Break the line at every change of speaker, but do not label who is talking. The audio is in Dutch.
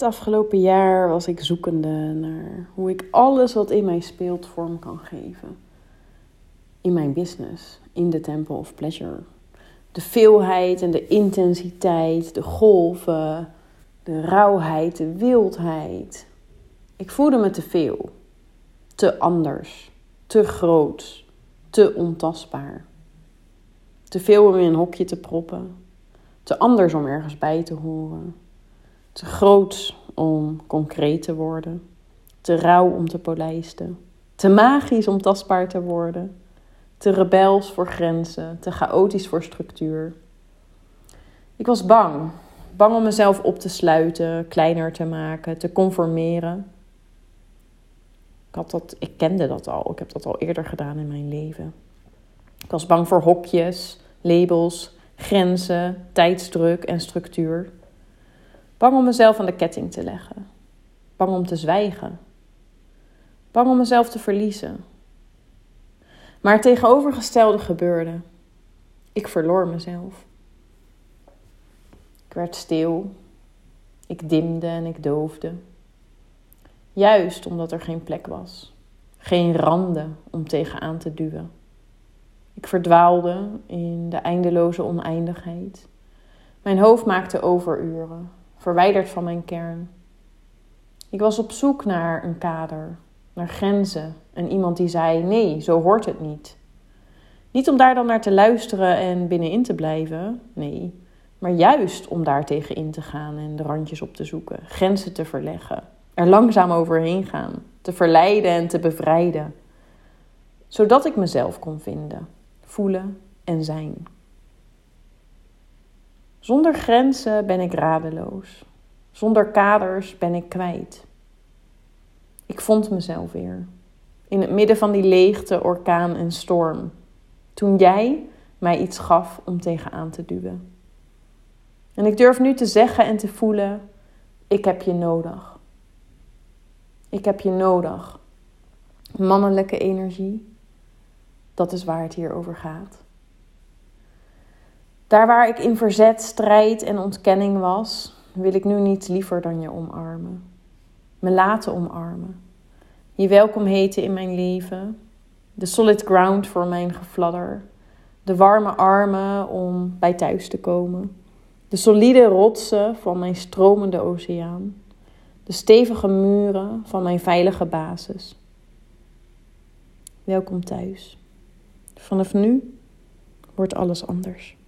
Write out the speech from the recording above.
Het afgelopen jaar was ik zoekende naar hoe ik alles wat in mij speelt vorm kan geven. In mijn business, in de Temple of Pleasure. De veelheid en de intensiteit, de golven, de rauwheid, de wildheid. Ik voelde me te veel, te anders, te groot, te ontastbaar. Te veel om in een hokje te proppen, te anders om ergens bij te horen te groot om concreet te worden, te rauw om te polijsten, te magisch om tastbaar te worden, te rebels voor grenzen, te chaotisch voor structuur. Ik was bang, bang om mezelf op te sluiten, kleiner te maken, te conformeren. Ik, had dat, ik kende dat al, ik heb dat al eerder gedaan in mijn leven. Ik was bang voor hokjes, labels, grenzen, tijdsdruk en structuur. Bang om mezelf aan de ketting te leggen. Bang om te zwijgen. Bang om mezelf te verliezen. Maar het tegenovergestelde gebeurde. Ik verloor mezelf. Ik werd stil. Ik dimde en ik doofde. Juist omdat er geen plek was. Geen randen om tegenaan te duwen. Ik verdwaalde in de eindeloze oneindigheid. Mijn hoofd maakte overuren verwijderd van mijn kern. Ik was op zoek naar een kader, naar grenzen en iemand die zei: nee, zo hoort het niet. Niet om daar dan naar te luisteren en binnenin te blijven, nee, maar juist om daar tegen in te gaan en de randjes op te zoeken, grenzen te verleggen, er langzaam overheen gaan, te verleiden en te bevrijden, zodat ik mezelf kon vinden, voelen en zijn. Zonder grenzen ben ik radeloos. Zonder kaders ben ik kwijt. Ik vond mezelf weer. In het midden van die leegte, orkaan en storm. Toen jij mij iets gaf om tegenaan te duwen. En ik durf nu te zeggen en te voelen: ik heb je nodig. Ik heb je nodig. Mannelijke energie, dat is waar het hier over gaat. Daar waar ik in verzet, strijd en ontkenning was, wil ik nu niet liever dan je omarmen. Me laten omarmen. Je welkom heten in mijn leven. De solid ground voor mijn gefladder. De warme armen om bij thuis te komen. De solide rotsen van mijn stromende oceaan. De stevige muren van mijn veilige basis. Welkom thuis. Vanaf nu wordt alles anders.